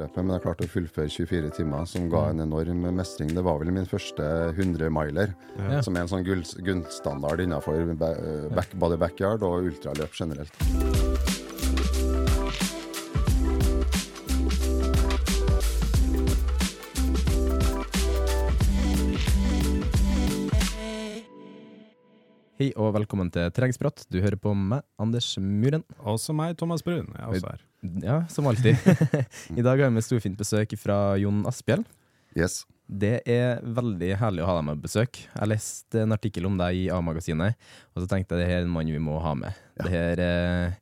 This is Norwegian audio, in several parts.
løpet, men jeg klarte å fullføre 24 timer, som ga en enorm mestring. Det var vel min første 100-miler, Ja. som er en sånn gull- gullstandard innenfor back, både backyard og ultraløp generelt. Hei og velkommen til Trengsprat. Du hører på meg, Anders Muren. Også meg, Thomas Brun. Jeg er også her. Ja, som alltid. I dag har vi med storfint besøk fra Jon Asphjell. Yes. Det er veldig herlig å ha deg med på besøk. Jeg leste en artikkel om deg i A-magasinet, og så tenkte jeg det her er en mann vi må ha med. Det her eh,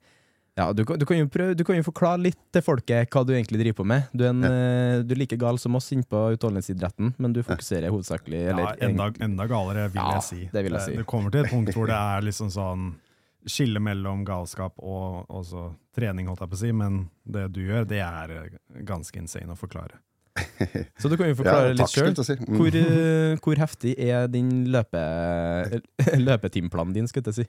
ja, du, kan- du, kan jo prøve, du kan jo forklare litt til folket hva du egentlig driver på med. Du er, en, eh, du er like gal som oss innpå utholdenhetsidretten, men du fokuserer hovedsakelig Ja, enda, enda galere, vil Ja, jeg si. det vil jeg si. Det kommer til et punkt hvor det er liksom sånn skille mellom galskap og også trening, holdt jeg på å si, men det du gjør, det er eh, ganske insane å forklare. Så du kan jo forklare Ja, litt sjøl. si. Mm. Hvor, eh, hvor heftig er din løpe, løpetimeplanen din, skulle jeg si?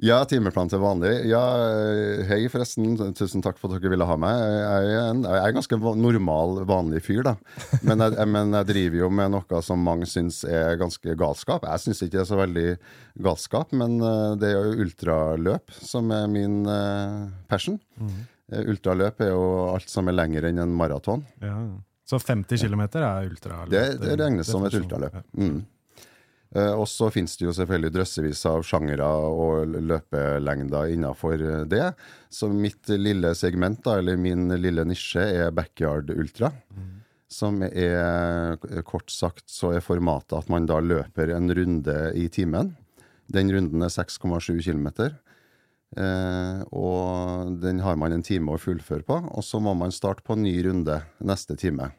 Ja, timeplan til vanlig. Ja, eh, hei forresten. Tusen takk for at dere ville ha meg. Jeg er en, jeg er en ganske normal, vanlig fyr, da. Men jeg, men jeg driver jo med noe som mange syns er ganske galskap. Jeg syns ikke det er så veldig galskap, men eh, det er jo ultraløp som er min eh, passion. Mm. Ultraløp er jo alt som er lenger enn en maraton. Ja. Så 50 km er ultraløp? Det, det regnes som et ultraløp. Mm. Eh, og så finnes det jo selvfølgelig drøssevis av sjangere og løpelengder innafor det. Så mitt lille segment, da, eller min lille nisje, er backyard ultra. Som er, kort sagt, så er formatet at man da løper en runde i timen. Den runden er 6,7 km. Eh, og den har man en time å fullføre på. Og så må man starte på en ny runde neste time.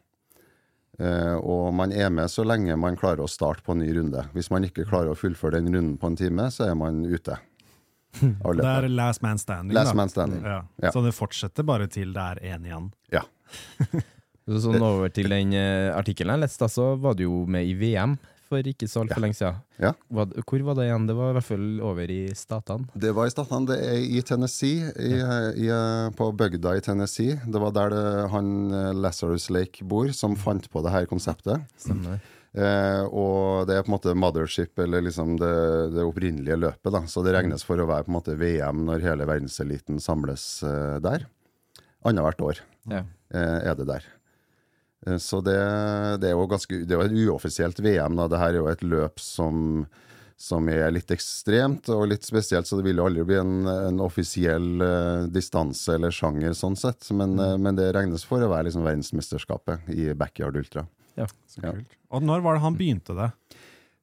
Eh, og man er med så lenge man klarer å starte på en ny runde. Hvis man ikke klarer å fullføre den runden på en time, så er man ute. Det er last man standing. Last man standing. Ja. Ja. Så det fortsetter bare til det er én igjen. Ja. Sånn over til den eh, artikkelen jeg leste, så var du jo med i VM for ikke så altfor lenge siden. Ja. Hvor var det igjen? Det var i hvert fall over i statene. Det var i statene. Det er i Tennessee, i, i, på bygda i Tennessee. Det var der det, han eh, Lazarus Lake bor, som fant på det her konseptet. Stemmer. Eh, og det er på en måte mothership, eller liksom det, det opprinnelige løpet. da, Så det regnes for å være på en måte VM når hele verdenseliten samles eh, der. Annethvert år Ja. eh, er det der. Eh, Så det, det er jo ganske Det er jo et uoffisielt VM. da, det her er jo et løp som, som er litt ekstremt og litt spesielt, så det vil jo aldri bli en, en offisiell uh, distanse eller sjanger sånn sett. Men, eh, men det regnes for å være liksom verdensmesterskapet i backyard ultra. Ja. så Ja. Og når var det han begynte det?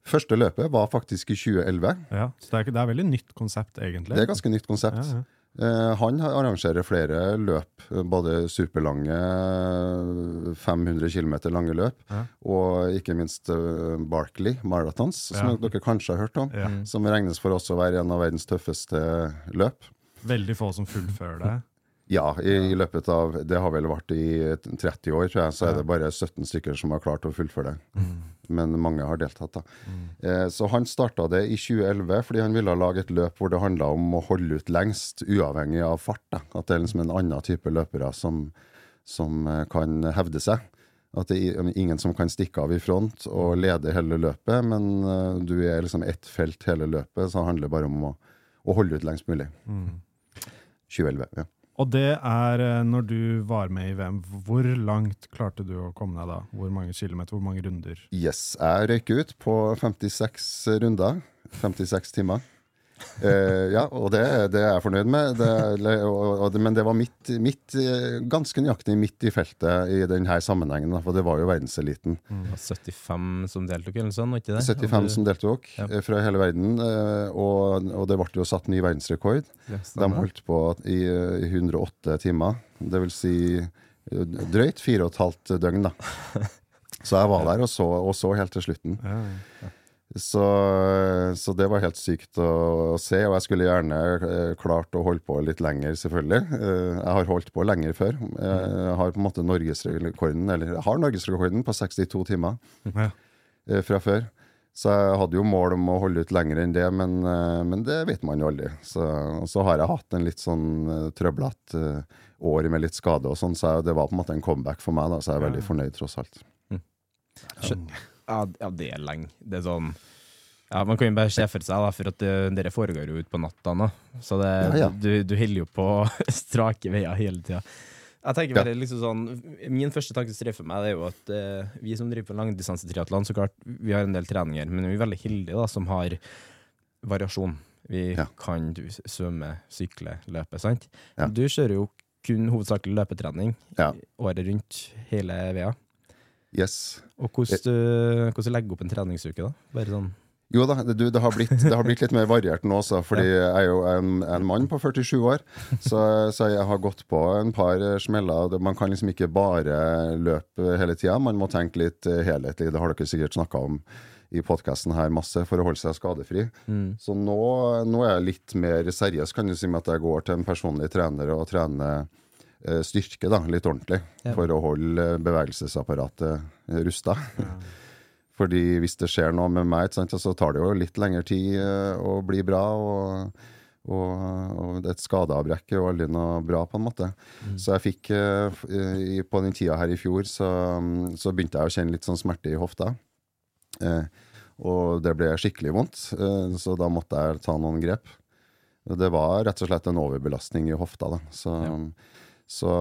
Første løpet var faktisk i 2011. Ja, så det er, det er veldig nytt konsept, egentlig. Det er ganske nytt konsept. Ja, ja. Eh, han arrangerer flere løp, eh, både superlange, eh, 500 km lange løp, Ja. og ikke minst eh, Barkley Marathons, som Ja. dere kanskje har hørt om. Ja. Som regnes for også å være en av verdens tøffeste løp. Veldig få som fullfører det. Ja, i, i løpet av Det har vel vært i 30 år, tror jeg, så er det bare 17 stykker som har klart å fullføre det. Men mange har deltatt, da. Eh, så han starta det i 2011 fordi han ville lage et løp hvor det handla om å holde ut lengst, uavhengig av fart. Da. At det er liksom en annen type løpere som, som eh, kan hevde seg. At det er ingen som kan stikke av i front og lede hele løpet, men eh, du er liksom ett felt hele løpet, så det handler bare om å, å holde ut lengst mulig. 2011, ja. Og det er eh, når du var med i VM. Hvor langt klarte du å komme deg da? Hvor mange kilometer, hvor mange runder? Yes, jeg røyk ut på 56 runder. 56 timer. Eh, ja, og det, det er jeg fornøyd med. Det, og, og, men det var midt, midt, eh, ganske nøyaktig midt i feltet i denne sammenhengen, for det var jo verdenseliten. Var 75 som deltok, eller sånn, ikke det? 75 du- som deltok Ja. eh, fra hele verden, og, og det ble jo satt ny verdensrekord. Ja, De holdt på i, i 108 timer, det vil si drøyt fire og et halvt døgn, da. Så jeg var der og så, og så helt til slutten. Ja, Ja. Så, så det var helt sykt å, se, og jeg skulle gjerne eh, klart å holde på litt lenger, selvfølgelig. Eh, jeg har holdt på lenger før. Eh, Jeg har på en måte norgesrekorden, eller jeg har norgesrekorden på 62 timer Ja. fra før. Så jeg hadde jo mål om å holde ut lenger enn det, men, men det vet man jo aldri. Så, og så har jeg hatt en litt sånn trøblete år med litt skade og sånn, så jeg, det var på en måte en comeback for meg, da, så jeg er veldig fornøyd tross alt. Ja, ja, det er lenge. Det er sånn ja, Man kan jo bare se for seg, da, for at det, dere foregår jo ut på natta nå. Så det, Ja, ja. du, du holder jo på strake veier hele tida. Jeg tenker bare liksom sånn Min første tanke som treffer meg, det er jo at eh, vi som driver på langdistansetriatlon, så klart, vi har en del treninger, men vi er veldig heldige da, som har variasjon. Vi Ja. kan du, svømme, sykle, løpe, sant? Ja. Du kjører jo kun hovedsakelig løpetrening Ja. året rundt, hele veia. Yes. Og hvordan, hvordan legger du opp en treningsuke, da? Bare sånn Jo da, du, det, har blitt, det har blitt litt mer variert nå også, fordi jeg er jo en, en mann på 47 år. Så, så jeg har gått på en par smeller. Man kan liksom ikke bare løpe hele tida, man må tenke litt helhetlig. Det har dere sikkert snakka om i podkasten her masse, for å holde seg skadefri. Så nå, nå er jeg litt mer seriøs, kan du si, med at jeg går til en personlig trener og trener styrke da, litt ordentlig, Ja. for å holde bevegelsesapparatet rusta. Fordi hvis det skjer noe med meg, sant, så tar det jo litt lengre tid eh, å bli bra. Og, og, og et skadeavbrekk er jo aldri noe bra, på en måte. Så jeg fikk eh, På den tida her i fjor så, så begynte jeg å kjenne litt sånn smerte i hofta. Eh, og det ble skikkelig vondt, eh, så da måtte jeg ta noen grep. Det var rett og slett en overbelastning i hofta. Da. Så, så,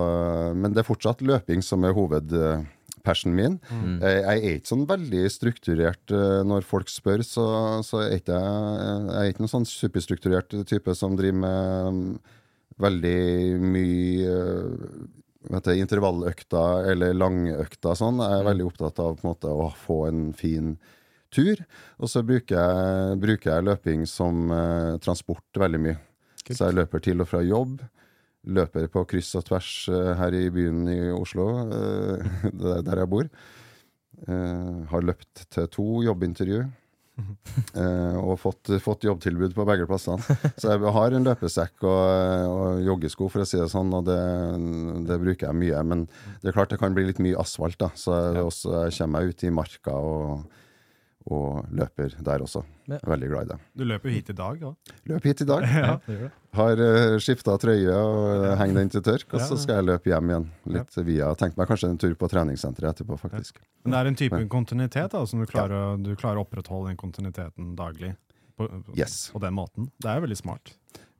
men det er fortsatt løping som er hovedpersen min. Mm. Jeg, jeg er ikke sånn veldig strukturert eh, når folk spør, så, så er ikke jeg, jeg er ikke noen sånn superstrukturert type som driver med mm, veldig mye eh, vet du, intervalløkter eller langøkter. Sånn. Jeg er veldig opptatt av på en måte, å få en fin tur. Og så bruker jeg, bruker jeg løping som eh, transport veldig mye. Kult. Så jeg løper til og fra jobb. Løper på kryss og tvers eh, her i byen i Oslo, eh, der jeg bor. Eh, har løpt til to jobbintervju. og fått, fått jobbtilbud på begge plassene. Så jeg har en løpesekk og, og joggesko, for å si det sånn, og det, det bruker jeg mye. Men det er klart det kan bli litt mye asfalt, da. Så jeg, også, jeg kommer meg ut i marka og, og løper der også. Ja. Veldig glad i det. Du løper jo hit i dag òg. Løp hit i dag. Ja. Har uh, skifta trøye og uh, henger den til tørk, og Ja, så skal jeg løpe hjem igjen. Litt via Tenkte meg kanskje en tur på treningssenteret etterpå, faktisk. Men det er en type kontinuitet da, som du klarer, du klarer å opprettholde den kontinuiteten daglig. På, på, Yes. på den måten. Det er veldig smart.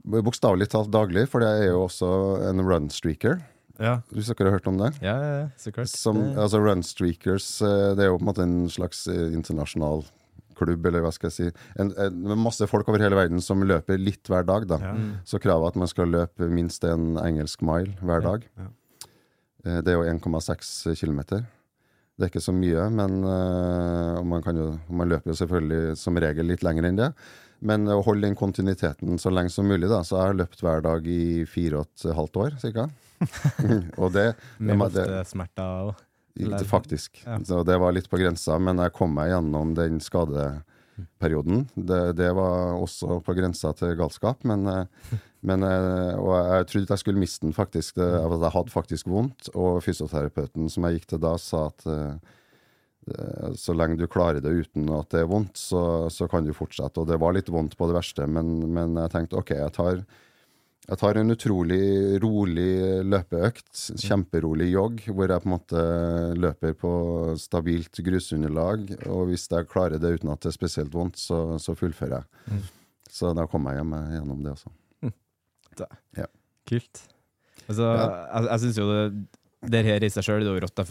Bokstavelig talt daglig, for jeg er jo også en runstreaker. Ja. Hvis dere har hørt om det? Ja, ja, ja, så klart. Som, altså Runstreakers, eh, det er jo på en måte en slags eh, internasjonal klubb, eller hva skal jeg si. En, en, masse folk over hele verden som løper litt hver dag. da. Ja. Så kravet at man skal løpe minst en engelsk mile hver dag. ja. ja. Det er jo 1,6 km. Det er ikke så mye, men eh, og man, kan jo, man løper jo selvfølgelig som regel litt lenger enn det. Men å holde den kontinuiteten så lenge som mulig, da. Så jeg har løpt hver dag i fire og et halvt år, cirka. og det, Med hoftesmerter og Faktisk. Ja. Så det var litt på grensa, men jeg kom meg gjennom den skadeperioden. Det, det var også på grensa til galskap, men, eh, men eh, Og jeg trodde jeg skulle miste den, faktisk. Jeg hadde faktisk vondt. Og fysioterapeuten som jeg gikk til da, sa at eh, så lenge du klarer det uten at det er vondt, så, så kan du fortsette. Og det var litt vondt på det verste, men, men jeg tenkte OK, jeg tar jeg tar en utrolig rolig løpeøkt, kjemperolig jogg, hvor jeg på en måte løper på stabilt grusunderlag. Og hvis jeg klarer det uten at det er spesielt vondt, så, så fullfører jeg. Så da kom jeg hjem gjennom det også. Kult. Altså, Jeg, jeg syns jo det, det her i seg sjøl er jo rått.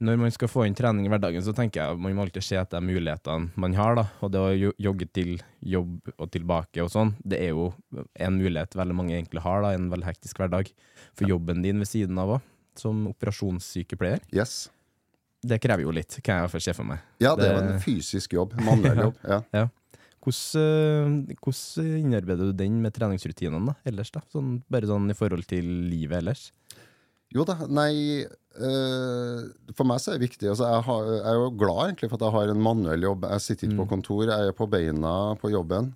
Når man skal få inn trening i hverdagen, så tenker jeg man må alltid se etter mulighetene man har. da, Og det å jogge til jobb og tilbake og sånn, det er jo en mulighet veldig mange egentlig har da, i en veldig hektisk hverdag. For jobben din ved siden av òg, som operasjonssykepleier, Yes. det krever jo litt, kan jeg se for meg. Ja, det Det- jo en fysisk jobb. Manuell jobb. Ja. Hvordan, eh, hvordan innarbeider du den med treningsrutinene da, ellers? da? Sånn, bare sånn i forhold til livet ellers? Jo da, nei For meg så er det viktig. Altså, jeg, har, jeg er jo glad egentlig for at jeg har en manuell jobb. Jeg sitter ikke på kontor, jeg er på beina på jobben.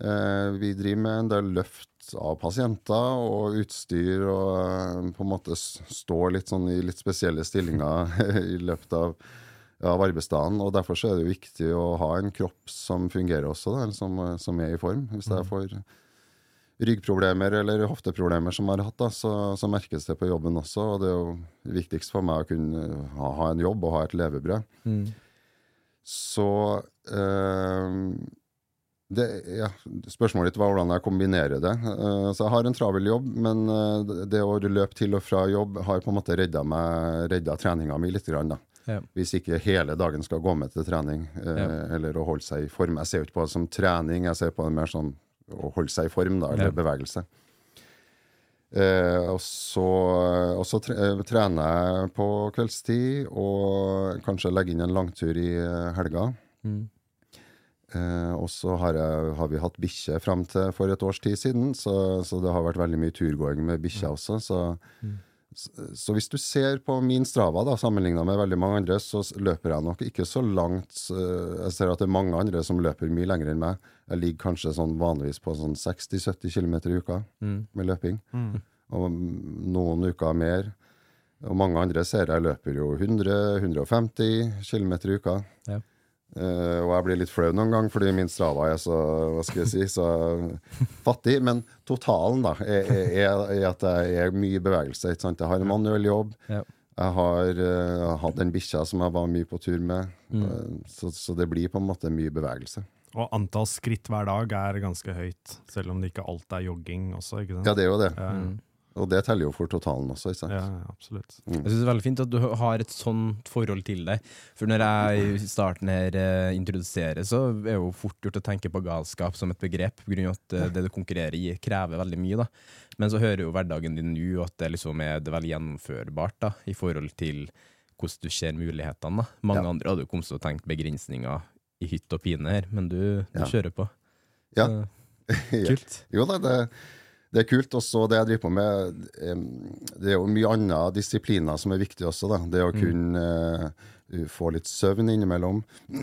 Eh, vi driver med en del løft av pasienter og utstyr og eh, på en måte står litt sånn i litt spesielle stillinger i løpet av, av arbeidsdagen. Og derfor så er det jo viktig å ha en kropp som fungerer også, da, som, eh, som er i form. Hvis jeg får ryggproblemer eller hofteproblemer som har hatt, da, så, så merkes det på jobben også. Og det er jo viktigst for meg å kunne ha, ha en jobb og ha et levebrød. Så eh, det, ja, Spørsmålet ditt var hvordan jeg kombinerer det. Eh, så jeg har en travel jobb, men eh, det å løpe til og fra jobb har på en måte redda, meg, redda treninga mi litt. Grann, da. Ja. Hvis ikke hele dagen skal gå med til trening, eh, Ja. eller å holde seg i form. Jeg ser jo ikke på det som trening, jeg ser på det mer som å holde seg i form, da, eller Ja. bevegelse. Eh, og så, og så tre, eh, trener jeg på kveldstid, og kanskje legger inn en langtur i helga. helga. Eh, og så har, har vi hatt bikkje fram til for et års tid siden, så, så det har vært veldig mye turgåing med bikkja også. Så, så, så hvis du ser på min Strava, da, sammenligna med veldig mange andre, så løper jeg nok ikke så langt. Jeg ser at det er mange andre som løper mye lenger enn meg. Jeg ligger kanskje sånn vanligvis på sånn 60-70 km i uka med løping. Og mm, noen uker mer. Og mange andre ser jeg løper jo 100-150 km i uka. Ja. Eh, og jeg blir litt flau noen gang, fordi min Strava er så hva skal jeg si, så fattig. Men totalen da, er, er, er at jeg er mye bevegelse. Ikke sant? Jeg har en manuell jobb. Ja. Jeg har uh, hatt en bikkja som jeg var mye på tur med. Eh, så, så det blir på en måte mye bevegelse. Og antall skritt hver dag er ganske høyt, selv om det ikke alt er jogging også. ikke sant? Ja, det er jo det. Ja, Og det teller jo for totalen også. ikke sant? ja, absolutt. absolutt. Jeg synes det er veldig fint at du har et sånt forhold til det. For når jeg i starten her eh, introduserer, så er det jo fort gjort å tenke på galskap som et begrep, på grunn av at eh, det du konkurrerer i, krever veldig mye. da. Men så hører jo hverdagen din nå at det liksom er det veldig gjennomførbart da, i forhold til hvordan du ser mulighetene. da. Mange Ja. andre hadde jo kommet til å tenke begrensninger i hytt og pine her, men du, du Ja. kjører på. Ja. Kult. Jo da, det, det er kult. Også det jeg driver på med, det er jo mye andre disipliner som er viktig også. da. Det å kunne uh, få litt søvn innimellom.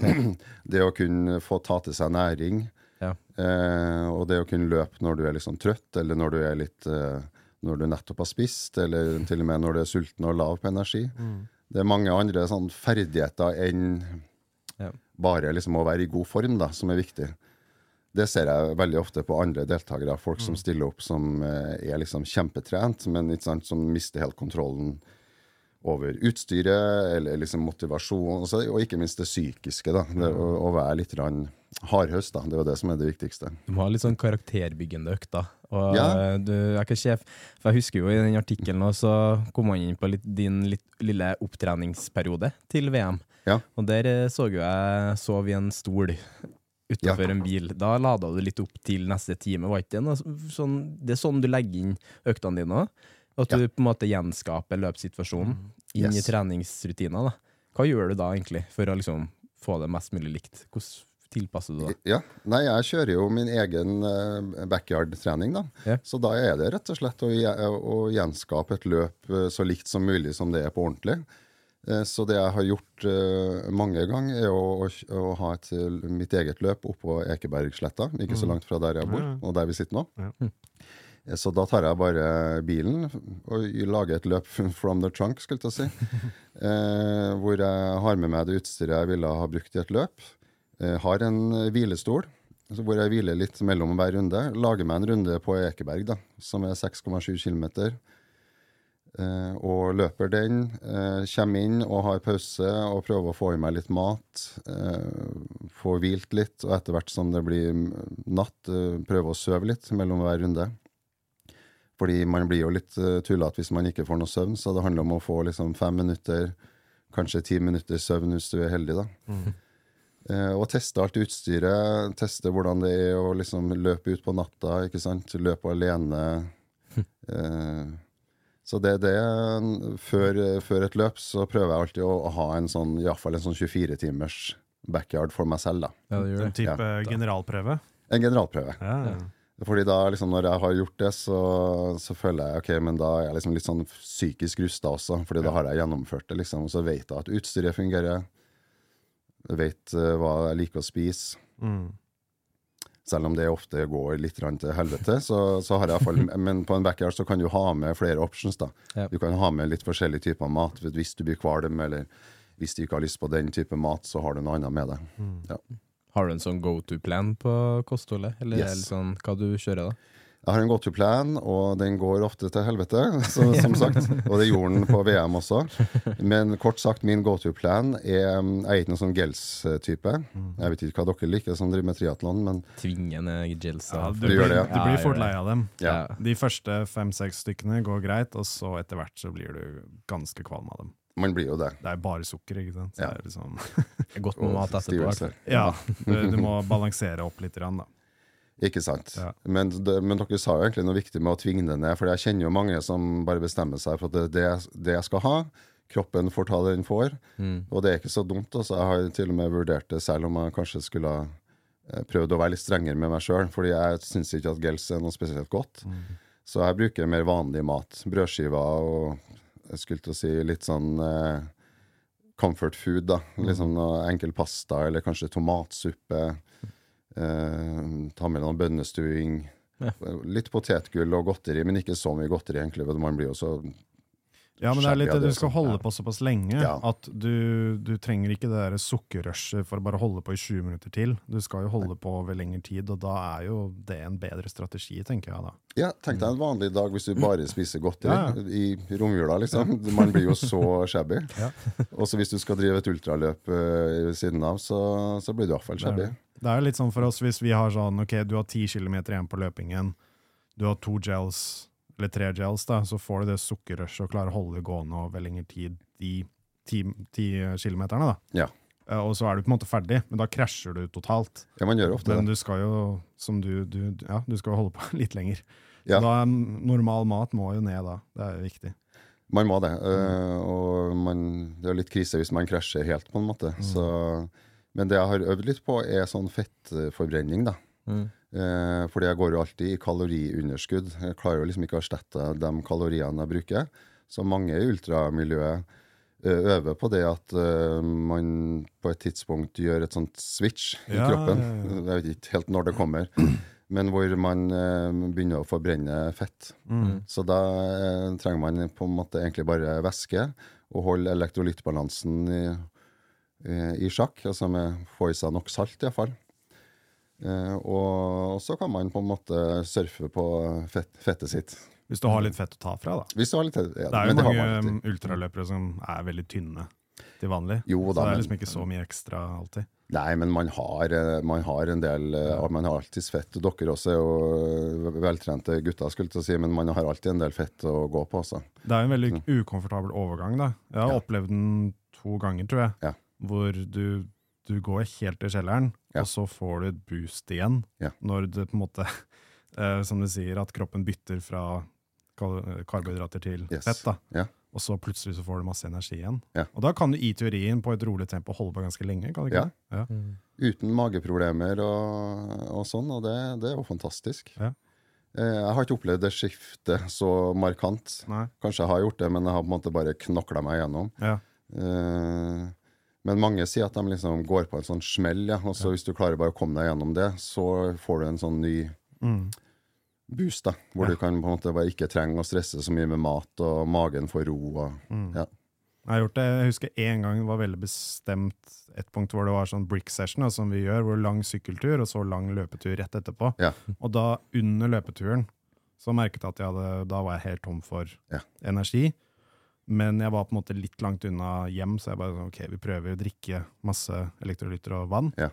det å kunne få ta til seg næring. Ja. Uh, og det å kunne løpe når du er liksom trøtt, eller når du er litt uh, når du nettopp har spist, eller til og med når du er sulten og lav på energi. Det er mange andre sånn ferdigheter enn Ja. bare liksom å være i god form, da, som er viktig. Det ser jeg veldig ofte på andre deltakere. Folk som stiller opp som eh, er liksom kjempetrent, men sant, som mister helt kontrollen over utstyret eller liksom motivasjon, og ikke minst det psykiske. da, det å, å være litt hardhøst. da, Det er det som er det viktigste. Du må ha litt sånn karakterbyggende økter. Og Ja. eh, du er ikke sjef For jeg husker jo i den artikkelen så kom han inn på litt, din litt, lille opptreningsperiode til VM. Ja. Og der eh, så jo jeg sov i en stol utafor en bil. Da lada du litt opp til neste time, sånn Det er sånn du legger inn øktene dine? At du Ja. på en måte gjenskaper løpssituasjonen inn Yes. i treningsrutiner? da Hva gjør du da egentlig for å liksom få det mest mulig likt? Hvordan tilpasser du det? Ja, Nei, jeg kjører jo min egen eh, backyard-trening, da. Ja. Så da er det rett og slett å, å gjenskape et løp eh, så likt som mulig som det er på ordentlig. Eh, Så det jeg har gjort eh, mange ganger, er å, å, å ha et, eh, mitt eget løp oppå Ekebergsletta, ikke så langt fra der jeg bor, og der vi sitter nå. Ja. Eh, Så da tar jeg bare bilen og lager et løp from the trunk, skulle jeg si. Eh, hvor jeg har med meg det utstyret jeg ville ha brukt i et løp. Eh, har en hvilestol hvor jeg hviler litt mellom hver runde. Lager meg en runde på Ekeberg, da, som er 6,7 km. Eh, og løper den. Eh, kommer inn og har pause og prøver å få i meg litt mat. Eh, få hvilt litt, og etter hvert som det blir natt, eh, prøve å sove litt mellom hver runde. Fordi man blir jo litt uh, tullete hvis man ikke får noe søvn, så det handler om å få liksom fem minutter, kanskje ti minutter søvn hvis du er heldig, da. Eh, og teste alt utstyret, teste hvordan det er å liksom løpe ut på natta, ikke sant. Løpe alene. Eh, så det er det før, før et løp så prøver jeg alltid å, å ha en sånn, i hvert fall en sånn 24 timers backyard for meg selv, da. Ja, det gjør En type type generalprøve. En generalprøve. Ja, ja. Fordi da, liksom, når jeg har gjort det, så, så føler jeg ok, men da er jeg liksom litt sånn psykisk rusta også. Fordi da har jeg gjennomført det, liksom. Og så vet jeg at utstyret fungerer. Jeg vet uh, hva jeg liker å spise. Mm. Selv om det ofte går litt til helvete, så, så har jeg i hvert fall Men på en backyard så kan du ha med flere options, da. Ja. Du kan ha med litt forskjellige typer mat. Hvis du blir kvalm, eller hvis du ikke har lyst på den type mat, så har du noe annet med deg. Ja. Har du en sånn go to-plan på kostholdet? Eller Yes. eller sånn, hva du kjører da? Jeg har en go to-plan, og den går ofte til helvete, så, som sagt. Og det gjorde den på VM også. Men kort sagt, min go to-plan er Jeg er ikke noen sånn gels-type. Jeg vet ikke hva dere liker som driver med triatlon, men Tvingende gels. Ja, du, Du blir, det, ja. du blir fort lei av dem. ja. De første fem-seks stykkene går greit, og så etter hvert så blir du ganske kvalm av dem. man blir jo det. Det er bare sukker, ikke sant? Så Ja. det er liksom, Godt med mat etterpå. ja, du, du må balansere opp litt, da. Ikke sant. Ja. Men, det, men dere sa jo egentlig noe viktig med å tvinge det ned. For jeg kjenner jo mange som bare bestemmer seg for at det er det, det jeg skal ha. Kroppen får ta det den får. Mm. Og det er ikke så dumt. Altså. Jeg har til og med vurdert det, selv om jeg kanskje skulle ha eh, prøvd å være litt strengere med meg sjøl. Fordi jeg syns ikke at gels er noe spesielt godt. Så jeg bruker mer vanlig mat. Brødskiver og jeg skulle til å si litt sånn eh, comfort food. da. Liksom sånn noe enkel pasta eller kanskje tomatsuppe. Eh, ta med noe bønnestuing. Litt potetgull og godteri, men ikke så mye godteri, egentlig. Man blir jo så Ja, men det er litt det du skal holde på såpass lenge, Ja. at du, du trenger ikke det der sukkerrushet for å bare holde på i 20 minutter til. Du skal jo holde på over lengre tid, og da er jo det en bedre strategi, tenker jeg da. Ja, tenk deg en vanlig dag hvis du bare spiser godteri Ja, ja. i romjula, liksom. Man blir jo så shabby. Ja. Og så hvis du skal drive et ultraløp eh, ved siden av, så, så blir du i hvert fall Det er, shabby. det. Det er jo litt sånn for oss hvis vi har sånn, ok, du har 10 km igjen på løpingen, du har to gels, eller tre gels da, så får du det sukkerrushet og klarer å holde det gående over lengre tid, de 10 kilometerne da. Ja. Eh, Og så er du på en måte ferdig, men da krasjer du totalt. ja, man gjør ofte Men det. du skal jo, som du, du, ja, du skal holde på litt lenger. Ja. Da normal mat må jo ned da, det er jo viktig. Man må det. eh, og man, det er litt krise hvis man krasjer helt, på en måte. Så, men det jeg har øvd litt på, er sånn fettforbrenning, da. Mm. Eh, fordi jeg går jo alltid i kaloriunderskudd. Jeg klarer jo liksom ikke å erstatte de kaloriene jeg bruker. Så mange i ultramiljøet eh, øver på det at uh, man på et tidspunkt gjør et sånt switch i Ja, kroppen. ja, ja. Jeg vet ikke helt når det kommer. Men hvor man uh, begynner å forbrenne fett. Mm. Så da uh, trenger man på en måte egentlig bare væske og holde elektrolyttbalansen i, i, i sjakk. Altså med få i seg nok salt, iallfall. Eh, og så kan man på en måte surfe på fett, fettet sitt. Hvis du har litt fett å ta fra da. Hvis du har litt ja, Det er jo mange ultraløpere som er veldig tynne til vanlig. Jo så det er men- liksom ikke så mye ekstra alltid. Nei, men man har, eh, man har en del ja. Man har alltids fett. Dere også er jo eh, veltrente gutter, skulle jeg si, men man har alltid en del fett å gå på. Også. Det er en veldig ukomfortabel overgang. da. Jeg har Ja. opplevd den to ganger, tror jeg. Ja. Hvor du, du går helt til kjelleren, Ja. og så får du et boost igjen. Ja. Når du på en måte, eh, som du sier, at kroppen bytter fra karbohydrater til Yes. fett. da. Ja. og så plutselig så får du masse energi igjen. Ja. Og da kan du i teorien på et rolig tempo holde på ganske lenge. kan du ikke Ja. det? Ja. Uten mageproblemer og, og sånn, og det, det er jo fantastisk. Ja. Eh, Jeg har ikke opplevd det skiftet så markant. Nei. Kanskje jeg har gjort det, men jeg har på en måte bare knokla meg gjennom. Ja. Eh, Men mange sier at de liksom går på en sånn smell, ja. Og så hvis du klarer bare å komme deg gjennom det, så får du en sånn ny Mm. boost, da. Hvor du kan på en måte bare ikke trenge å stresse så mye med mat, og magen får ro. Og, Mm. ja. Jeg har gjort det, jeg husker en gang det var veldig bestemt et punkt hvor det var sånn brick session, som vi gjør, hvor lang sykkeltur og så lang løpetur rett etterpå. Ja. Og da, under løpeturen, så merket jeg at jeg hadde, da var jeg helt tom for Ja. energi. Men jeg var på en måte litt langt unna hjem, så jeg bare sånn, ok, vi prøver å drikke masse elektrolytter og vann. Ja.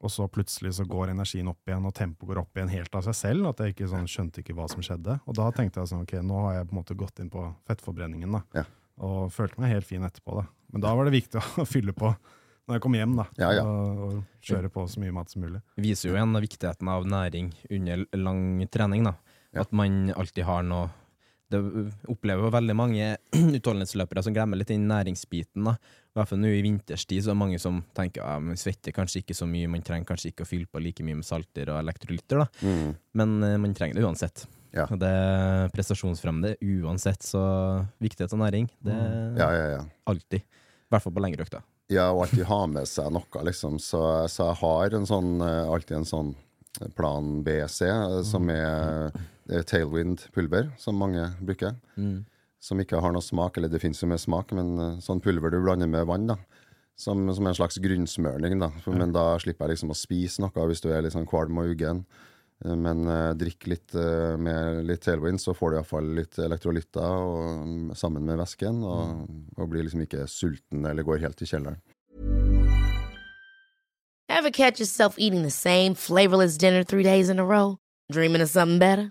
Og så plutselig så går energien opp igjen, og tempoet går opp igjen helt av seg selv. At jeg ikke sånn, skjønte ikke hva som skjedde. Og da tenkte jeg sånn, ok, nå har jeg på en måte gått inn på fettforbrenningen, da. Ja. Og følte meg helt fin etterpå, da. Men da var det viktig å fylle på når jeg kom hjem, da. Ja, ja. Og, og kjøre på så mye mat som mulig. Det viser jo igjen viktigheten av næring under lang trening. da. Ja. At man alltid har noe Det opplever jo veldig mange utholdenhetsløpere som glemmer litt den næringsbiten. da. I hvert fall nå i vinterstid så er det mange som tenker at man svetter kanskje ikke så mye, man trenger kanskje ikke å fylle på like mye med salter og elektrolytter, da. Mm. men eh, man trenger det uansett. Ja. Og det er prestasjonsfremmende uansett, så viktighet av næring, det er ja, ja, ja. alltid. I hvert fall på lengre økter. Ja, og alltid ha med seg noe, liksom. Så, så jeg har en sånn, eh, alltid en sånn plan BC, som er eh, tailwind-pulver, som mange bruker. Som ikke har noe smak, eller det fins jo med smak, men eh, sånn pulver du blander med vann, da. Som, som en slags grunnsmørning, da. For, Men da slipper jeg liksom å spise noe hvis du er litt sånn kvalm og uggen. Eh, Men eh, drikk litt eh, med litt tailwind, så får du iallfall litt elektrolytter og, mm, sammen med væsken, og, og blir liksom ikke sulten eller går helt i kjelleren. Ever catch yourself eating the same flavorless dinner three days in a row? Dreaming of something better?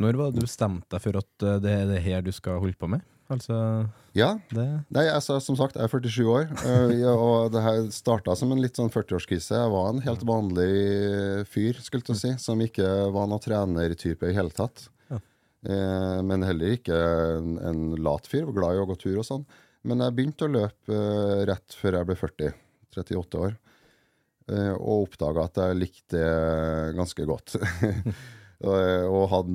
Når var det du bestemte deg for at eh, det er det her du skal holde på med? Altså, Ja, det Nei, altså, som sagt, jeg er 47 år, eh, og det her starta som en litt sånn 40-årskrise. Jeg var en helt vanlig fyr, skulle jeg si, som ikke var noen trenertype i hele tatt. Ja. Eh, men heller ikke en, en lat fyr, var glad i å gå tur og sånn. Men jeg begynte å løpe rett før jeg ble 40, 38 år, eh, og oppdaga at jeg likte det ganske godt. Og, og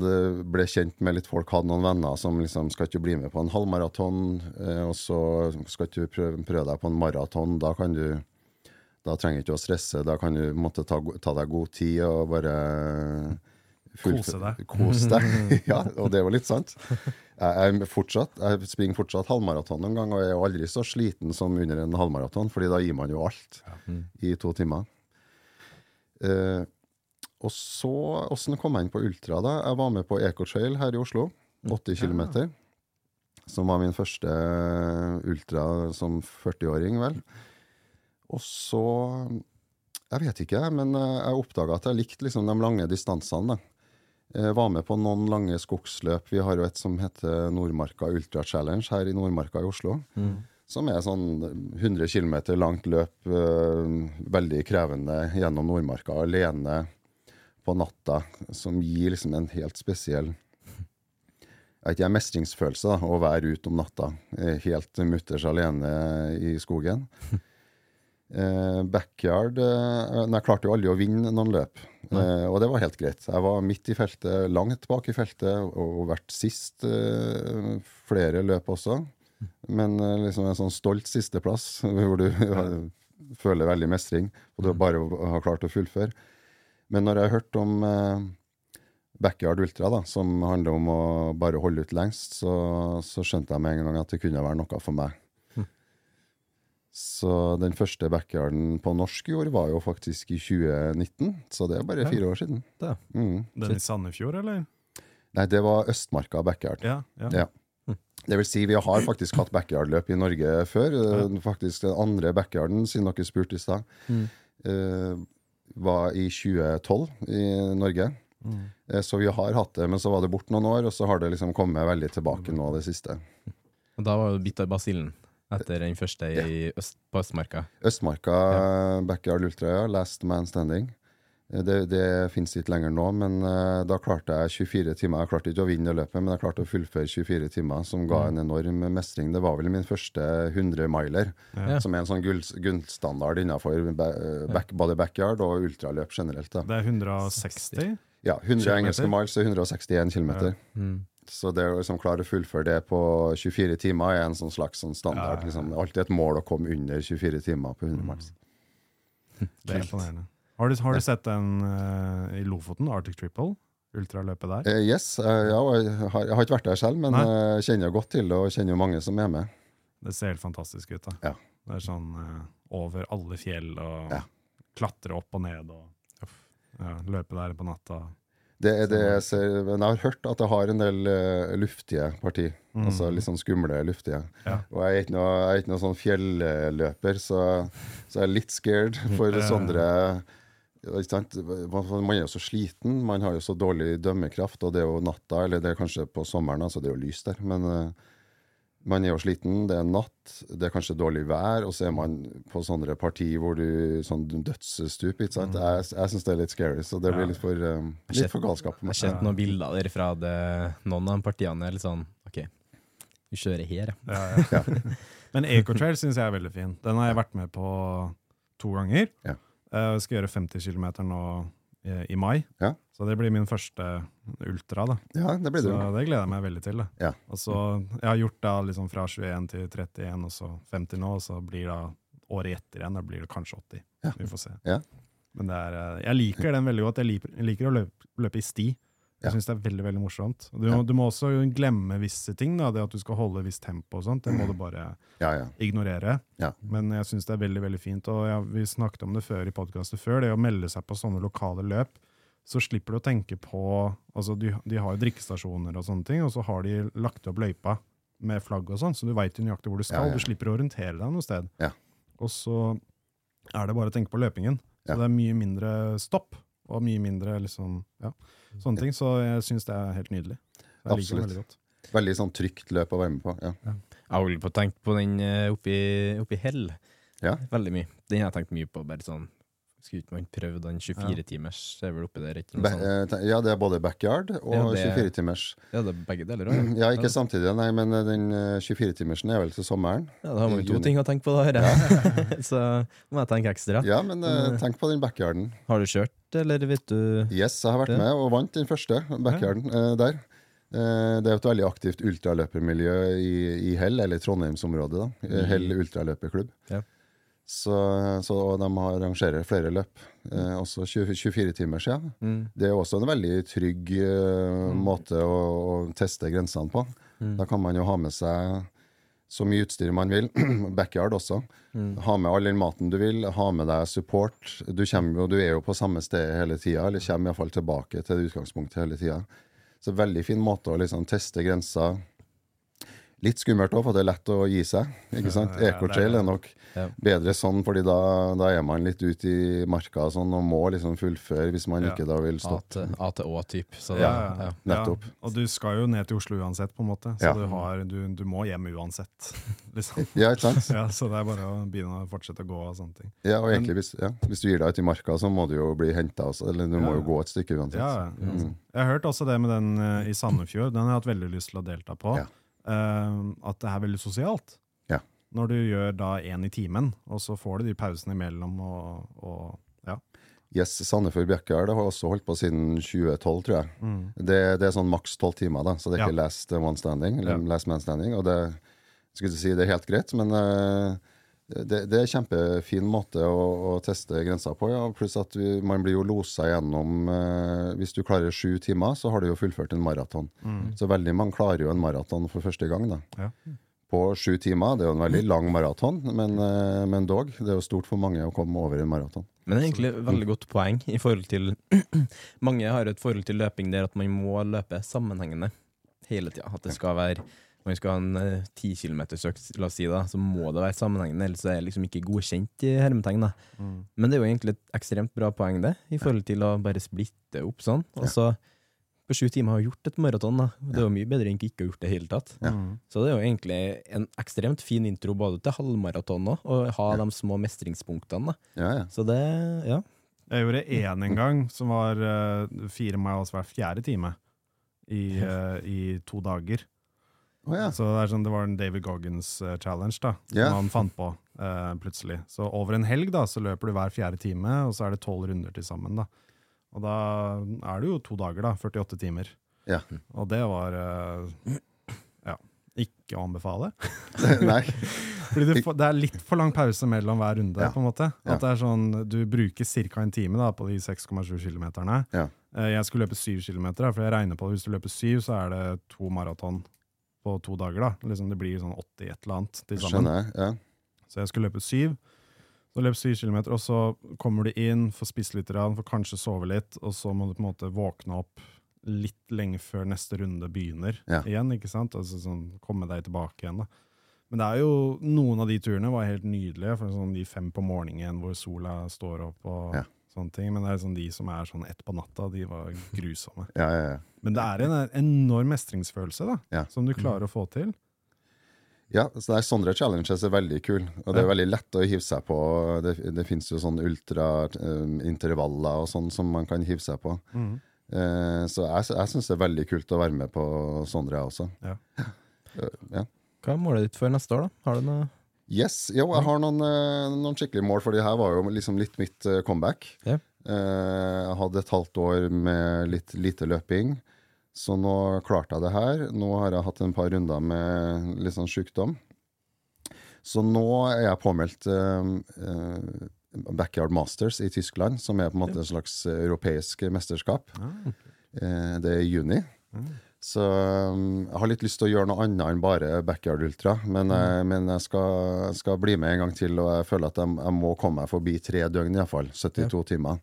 ble kjent med litt folk, hadde noen venner som liksom skal ikke bli med på en halvmaraton, eh, og så skal ikke du prøve, prøve deg på en maraton. Da kan du Da trenger du ikke å stresse, da kan du måtte ta, ta deg god tid og bare Kose deg. Kose deg. ja, og det var litt sant. Jeg, fortsatt, jeg springer fortsatt halvmaraton noen gang, og jeg er jo aldri så sliten som under en halvmaraton, fordi da gir man jo alt i to timer. Eh, og så, åssen kom jeg inn på ultra, da? Jeg var med på Ecotrail her i Oslo. 80 km. Som var min første ultra som 40-åring, vel. Og så Jeg vet ikke, men eh, jeg oppdaga at jeg likte liksom de lange distansene. da. Jeg var med på noen lange skogsløp. Vi har jo et som heter Nordmarka Ultra Challenge her i Nordmarka i Oslo. Som er sånn 100 km langt løp, eh, veldig krevende gjennom Nordmarka alene på natta. Som gir liksom en helt spesiell jeg ikke, mestringsfølelse da, å være ute om natta, eh, helt mutters alene i skogen. Eh, backyard eh, Jeg klarte jo aldri å vinne noen løp, eh, og det var helt greit. Jeg var midt i feltet, langt bak i feltet, og vært sist eh, flere løp også. Men eh, liksom en sånn stolt sisteplass, hvor du føler veldig mestring, og du bare har klart å fullføre. Men når jeg har hørt om eh, Backyard Ultra, da, som handler om å bare holde ut lengst, så, så skjønte jeg med en gang at det kunne være noe for meg. Så den første backyarden på norsk jord var jo faktisk i 2019, så det er bare fire år siden. Det. Mm. Den i Sandefjord, eller? Nei, det var Østmarka backyard. Ja. ja. Ja. Det vil si, vi har faktisk hatt backyardløp i Norge før. Ja. Faktisk den andre backyarden, siden dere spurte i stad, eh, var i 2012 i Norge. Mm. Så vi har hatt det, men så var det borte noen år, og så har det liksom kommet veldig tilbake nå det siste. Og da var det bitt av basillen etter den første i øst, på Østmarka. Østmarka backyard ultra, ja. Last man standing. Eh, Det, det fins ikke lenger nå, men eh, da klarte jeg 24 timer. Jeg klarte ikke å vinne løpet, men jeg klarte å fullføre 24 timer, som ga en enorm mestring. Det var vel min første 100-miler, Ja. som er en sånn gull, gullstandard innenfor eh, back, både backyard og ultraløp generelt. Da. Det er 160? Ja, 100 engelske miles er 161 km. Mm. Så det å liksom klare å fullføre det på 24 timer er en sånn slags sånn standard. Liksom. Det er alltid et mål å komme under 24 timer på 100 miles. Det er imponerende. Har du, har du sett den uh, i Lofoten, Arctic Triple? Ultraløpet der? Uh, yes, Uh, ja, jeg har, jeg har ikke vært der selv, men uh, jeg kjenner godt til det, og kjenner jo mange som er med. Det ser helt fantastisk ut. da. Ja. Det er sånn over alle fjell og Ja. klatre opp og ned og ja, løpe der på natta. Det er det jeg ser, men jeg har hørt at det har en del luftige parti. Altså litt sånn skumle luftige. Mm. Ja. Og jeg er ikke noe, jeg er ikke noe sånn fjelløper, så, så jeg er litt scared for Ja. sånne? Man man er jo så sliten, man har jo så dårlig dømmekraft, og det er jo natta, eller det er kanskje på sommeren, altså det er jo lyst der, men eh, man er jo sliten, det er natt, det er kanskje dårlig vær, og så er man på sånne parti hvor du sånn dødsstup, ikke sant? Jeg, jeg syns det er litt scary, så det blir litt for, um, litt for galskap. Jeg har sett noen bilder derfra. Det, noen av de partiene er litt sånn OK, vi kjører her, ja. Ja, ja. Men Ecotrail syns jeg er veldig fin. Den har jeg vært med på to ganger. Ja. Eh, Jeg skal gjøre 50 km nå eh, i mai, Ja. så det blir min første ultra. da. Ja, det blir det. Så det gleder jeg meg veldig til. da. Ja. Og så, Jeg har gjort da liksom fra 21 til 31, og så 50 nå, og så blir da året etter igjen, da blir det kanskje 80. Ja. Vi får se. Ja. Men det er, eh, jeg liker den veldig godt. Jeg liker, jeg liker å løpe, løpe i sti. Jeg syns det er veldig veldig morsomt. Du, Ja. du må også glemme visse ting. da, Det at du skal holde visst tempo og sånt. Det må du bare Ja, ja. ignorere. Ja. Men jeg syns det er veldig veldig fint. Og vi snakket om det før i podkastet før. Det å melde seg på sånne lokale løp, så slipper du å tenke på altså De, de har jo drikkestasjoner og sånne ting, og så har de lagt opp løypa med flagg og sånn, så du veit nøyaktig hvor du skal. Du slipper å orientere deg noe sted. Ja. Og så er det bare å tenke på løpingen. Så det er mye mindre stopp, og mye mindre liksom Ja, sånne ting. Så jeg syns det er helt nydelig. Jeg liker Absolutt. veldig godt. Veldig sånn trygt løp å være med på. Ja. Jeg har vel på tenkt på den eh, oppi, oppi Hell. Ja. Veldig mye. Den har jeg tenkt mye på. Bare sånn Skulle ikke man prøvd den 24-timers? Det er vel der, ikke Be eh, ja, det er både backyard og Ja, 24-timers. Ja, det er begge deler også, Ja, ikke samtidig, nei, men eh, den eh, 24-timersen er vel til sommeren. Ja, da har man to ting å tenke på, da. Så må jeg tenke ekstra. Ja, men uh, tenk på den backyarden. Har du kjørt, eller vet du Yes, jeg har vært Det. med og vant den første backyarden uh, der. Uh, det er et veldig aktivt ultraløpermiljø i, i Hell, eller Trondheimsområdet. da. Eh, Hell ultraløperklubb. Ja. Så, så og de har arrangerer flere løp. Eh, også 20 24 timer siden. Mm. Det er også en veldig trygg eh, måte å, å teste grensene på. Da kan man jo ha med seg så mye utstyr man vil. Backyard også. Ha med all den maten du vil. Ha med deg support. Du, jo- du er jo på samme sted hele tida, eller kommer iallfall tilbake til det utgangspunktet hele tida. Så veldig fin måte å liksom teste grenser. Litt skummelt òg, for det er lett å gi seg. ikke sant? Ecotrail er nok Ja. bedre sånn, fordi da, da er man litt ute i marka og sånn, og må liksom fullføre hvis man Ja. ikke da vil stoppe. til A til Å-type. Ja, ja, ja. nettopp. Ja, og du skal jo ned til Oslo uansett, på en måte. Så Ja. du, har, du, du må hjem uansett. Liksom. Ja, ikke sant? Ja, så det er bare å begynne å fortsette å gå og sånne ting. Ja, og egentlig hvis, ja, hvis du gir deg ut i marka, så må du jo bli henta også. Eller du må jo gå et stykke uansett. Ja, ja. Jeg har hørt også det med den eh, i Sandefjord. Den har jeg hatt veldig lyst til å delta på. Ja. Eh, at det er veldig sosialt. Ja. Når du gjør da én i timen, og så får du de pausene imellom og, og ja. Yes, Sandefjord Bjørkjær har også holdt på siden 2012, tror jeg. Det, det er sånn maks tolv timer, da, så det er Ja. ikke last one standing, eller Ja. last man standing. Og det, skulle si det er helt greit, men eh, det, det er en kjempefin måte å, å teste grensa på. Ja. Pluss at vi, man blir jo losa gjennom eh, Hvis du klarer sju timer, så har du jo fullført en maraton. Så veldig mange klarer jo en maraton for første gang. da. Ja. På sju timer. Det er jo en veldig lang maraton, men, eh, men dog. Det er jo stort for mange å komme over en maraton. Men det er egentlig et veldig godt poeng i forhold til Mange har et forhold til løping der at man må løpe sammenhengende hele tida. At det skal være man skal ha en eh, ti kilometers økt, la oss si da, så må det være sammenhengende, ellers er det liksom ikke godkjent i hermetegn. Mm. Men det er jo egentlig et ekstremt bra poeng, det, i forhold til å bare splitte opp sånn. Og så på sju timer har gjort et maraton, da. Det er jo mye bedre enn ikke å ha gjort det i hele tatt. Ja. Så det er jo egentlig en ekstremt fin intro både til halvmaraton òg, og ha de små mestringspunktene. da. Ja, ja. Så det, ja. Jeg gjorde én en gang, som var uh, fire miles hver fjerde time i, uh, i to dager. Å, ja. Så det, sånn, det var en David Goggins eh, challenge da, som yeah. han fant på uh, plutselig. Så over en helg da, så løper du hver fjerde time, og så er det tolv runder til sammen. Da. Og da er det jo to dager, da. 48 timer. Ja. Og det var uh, ja, ikke å anbefale. Nei. Fordi det, det er litt for lang pause mellom hver runde. Ja. på en måte. Ja. At det er sånn, Du bruker ca. en time da, på de 6,7 kilometerne. Ja. Jeg skulle løpe 7 kilometer, for jeg regner på at hvis du løper 7, så er det to maraton på to dager. da. Liksom Det blir sånn 80 et eller annet til sammen. Skjønner. Ja. Så jeg skulle løpe syv. Så løp syv kilometer, og så kommer du inn, får spist litt, får kanskje sove litt, og så må du på en måte våkne opp litt lenge før neste runde begynner Ja. igjen. ikke sant? Altså sånn, Komme deg tilbake igjen. da. Men det er jo, noen av de turene var helt nydelige. for sånn De fem på morgenen hvor sola står opp og Ja. Sånne ting. Men det er sånn de som er sånn ett på natta, de var grusomme. Ja, ja, ja. Men det er en enorm mestringsfølelse da, som du klarer å få til. Ja, så der, sånne challenges er veldig kul, og det er veldig lett å hive seg på. Det, det finnes jo sånne ultraintervaller og sånn som man kan hive seg på. Eh, så jeg, jeg syns det er veldig kult å være med på sånne, jeg også. Ja. Uh, ja. Hva er målet ditt for neste år, da? Har du noe Yes, jo, jeg har noen, eh, noen skikkelige mål, for det her var jo liksom litt mitt eh, comeback. Eh, Jeg hadde et halvt år med litt lite løping, så nå klarte jeg det her. Nå har jeg hatt en par runder med litt sånn sykdom. Så nå er jeg påmeldt eh, eh, Backyard Masters i Tyskland, som er på en måte et slags europeisk mesterskap. Eh, Det er i juni. Så um, jeg har litt lyst til å gjøre noe annet enn bare backyard ultra. Men, jeg, men jeg skal, skal bli med en gang til, og jeg føler at jeg, jeg må komme meg forbi tre døgn iallfall. 72 timer.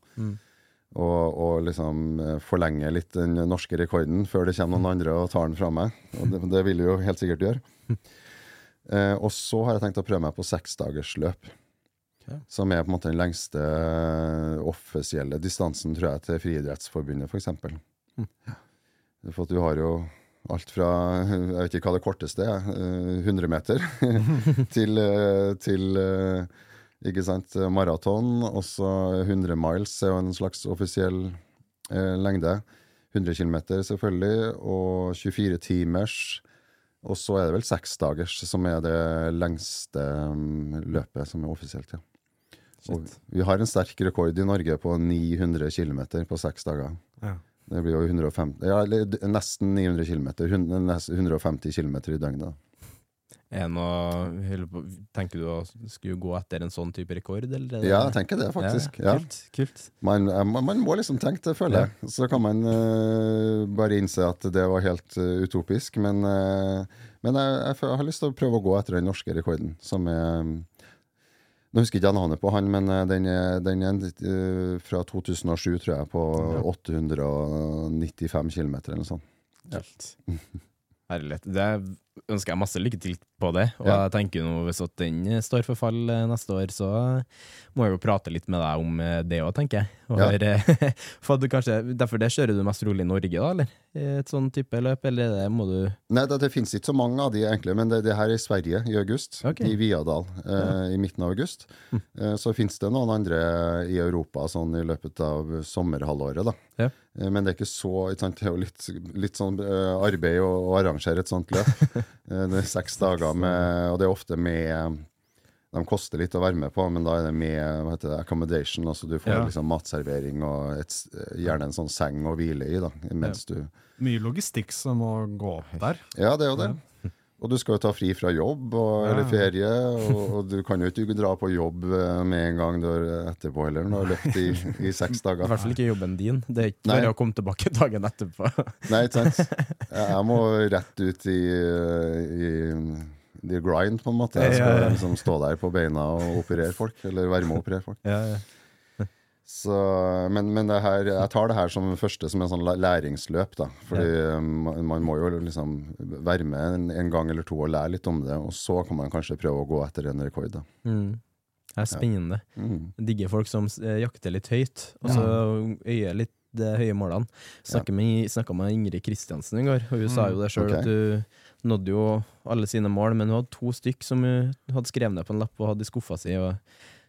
Og, og liksom eh, forlenge litt den norske rekorden før det kommer noen andre og tar den fra meg. Og det, det vil jeg jo helt sikkert gjøre. Eh, og så har jeg tenkt å prøve meg på seksdagersløp. Ok. Som er på en måte den lengste eh, offisielle distansen, tror jeg, til Friidrettsforbundet, f.eks. For du har jo alt fra Jeg vet ikke hva det korteste er. eh, 100 meter til, eh, til eh, ikke sant, maraton. Også 100 miles er jo en slags offisiell eh, lengde. 100 km selvfølgelig, og 24 timers. Og så er det vel seksdagers som er det lengste mm, løpet som er offisielt. Ja. Vi har en sterk rekord i Norge på 900 km på seks dager. Ja. Det blir jo 150, ja, nesten 900 km. 150 km i døgnet. Er noe Tenker du å skulle gå etter en sånn type rekord, eller? er Ja, jeg tenker det, faktisk. Ja. Kult. kult. Man, eh, man, man må liksom tenke det, føler jeg. Så kan man uh, bare innse at det var helt uh, utopisk. Men, uh, men jeg, jeg, jeg, har lyst til å prøve å gå etter den norske rekorden, som er Nå husker ikke jeg navnet på han, men eh, den er, den er eh, fra 2007, tror jeg, på 895 km eller noe sånt. Ja. Herlighet. Det ønsker jeg masse lykke til på det. Og Ja. jeg tenker nå hvis at den står for fall eh, neste år, så må jeg jo prate litt med deg om eh, det òg, tenker jeg. Og Ja. høre- for at du kanskje, derfor det kjører du mest rolig i Norge, da, eller? Et sånn type løp, eller er det må du Nei, det, det finnes ikke så mange av de egentlig, men det, det her er i Sverige i august. Okay. I Viadal eh, i midten av august. Eh, så finnes det noen andre i Europa sånn i løpet av sommerhalvåret. da. Ja. Eh, men det er ikke så Det er jo litt, litt sånn eh, arbeid å, å arrangere et sånt løp. Eh, det er seks dager med Og det er ofte med De koster litt å være med på, men da er det med hva heter det, accommodation. altså Du får Ja. liksom matservering og et, gjerne en sånn seng å hvile i da, mens du Mye logistikk som må gå opp der. Ja, det er jo det. Og du skal jo ta fri fra jobb og, Ja. eller ferie, og, og du kan jo ikke dra på jobb eh, med en gang du er etterpå heller, når du har løpt i, i seks I hvert fall ikke jobben din. Det er ikke bare å komme tilbake dagen etterpå. Nei, ikke sant? Jeg må rett ut i, i, the grind, på en måte. Jeg skal liksom stå der på beina og operere folk, eller være med å operere folk. Ja, ja. Så, men men det her, jeg tar det her som første som en sånn læringsløp. da Fordi ja. man må jo liksom være med en, en gang eller to og lære litt om det, og så kan man kanskje prøve å gå etter en rekord. da Mm. Det er spennende. mm. Digger folk som eh, jakter litt høyt, og så øyer litt de høye målene. Snakket med, snakket med Ingrid Kristiansen i går, og hun sa jo det sjøl, okay. at hun nådde jo alle sine mål, men hun hadde to stykk som hun hadde skrevet ned på en lapp og hadde i skuffa si, og,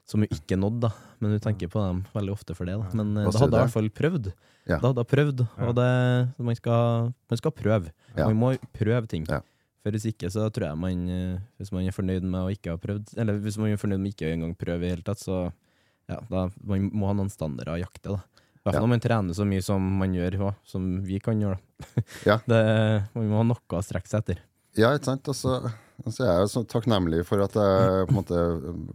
som hun ikke nådde. da Men hun tenker på dem veldig ofte for det. da Men eh, da hadde hun i hvert fall prøvd. Ja. Da hadde hun prøvd, og det, man, skal, man skal prøve. Ja. Man må prøve ting. Ja. For hvis ikke, så tror jeg man eh, Hvis man er fornøyd med å ikke ha prøvd, eller hvis man er fornøyd med ikke engang prøve i hele tatt, så ja, da man må ha noen standarder å jakte, da. I hvert fall når man trener så mye som man gjør, også, som vi kan gjøre. da. Ja. Det, man må ha noe å strekke seg etter. Ja, ikke sant. Og så jeg er jo så takknemlig for at jeg på en måte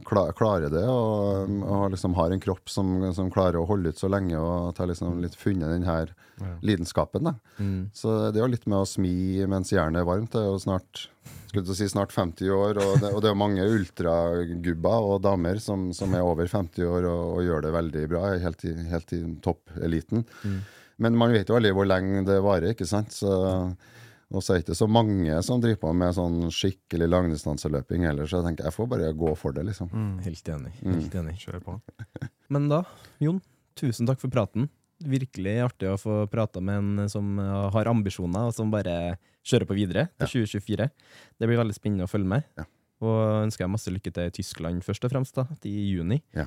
klar, klarer det, og, og liksom har en kropp som, som klarer å holde ut så lenge, og at jeg liksom litt funnet den her Ja. lidenskapen. Mm. Så det er jo litt med å smi mens jernet er varmt. Det er jo snart skulle til å si snart 50 år, og det, og det er mange ultragubber og damer som, som er over 50 år og, og gjør det veldig bra, helt i, helt i toppeliten. Men man vet jo aldri hvor lenge det varer, ikke sant. Så, så er det ikke så mange som driver på med sånn skikkelig langdistanseløping heller, så jeg tenker jeg får bare gå for det, liksom. Helt enig. Mm. Helt enig. Kjør på. Men da, Jon, tusen takk for praten. Virkelig artig å få prata med en som eh, har ambisjoner, og som bare kjører på videre til 2024. Det blir veldig spennende å følge med. Ja. Og ønsker jeg masse lykke til i Tyskland først og fremst, da, i juni. Ja.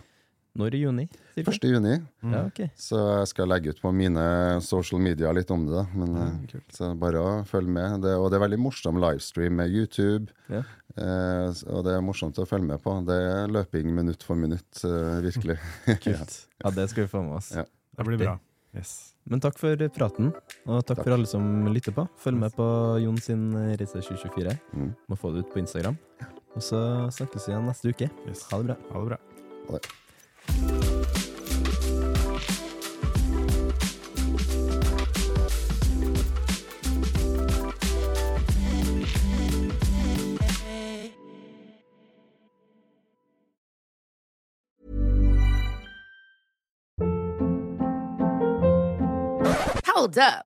Når i juni? cirka? 1. juni, Ja, okay. så jeg skal legge ut på mine social media litt om det. Men, ja, så bare å følge med. Det, og det er veldig morsom livestream med YouTube. Ja. Eh, og det er morsomt å følge med på. Det er løping minutt for minutt, eh, virkelig. Kult. Ja, det skal vi få med oss. Ja. Det blir bra. Yes. Men takk for praten, og takk, for alle som lytter på. Følg med på Jon sin reise 2024. Mm. Må få det ut på Instagram. Og så snakkes vi igjen neste uke. yes. Ha det bra. Ha det bra. Hold up.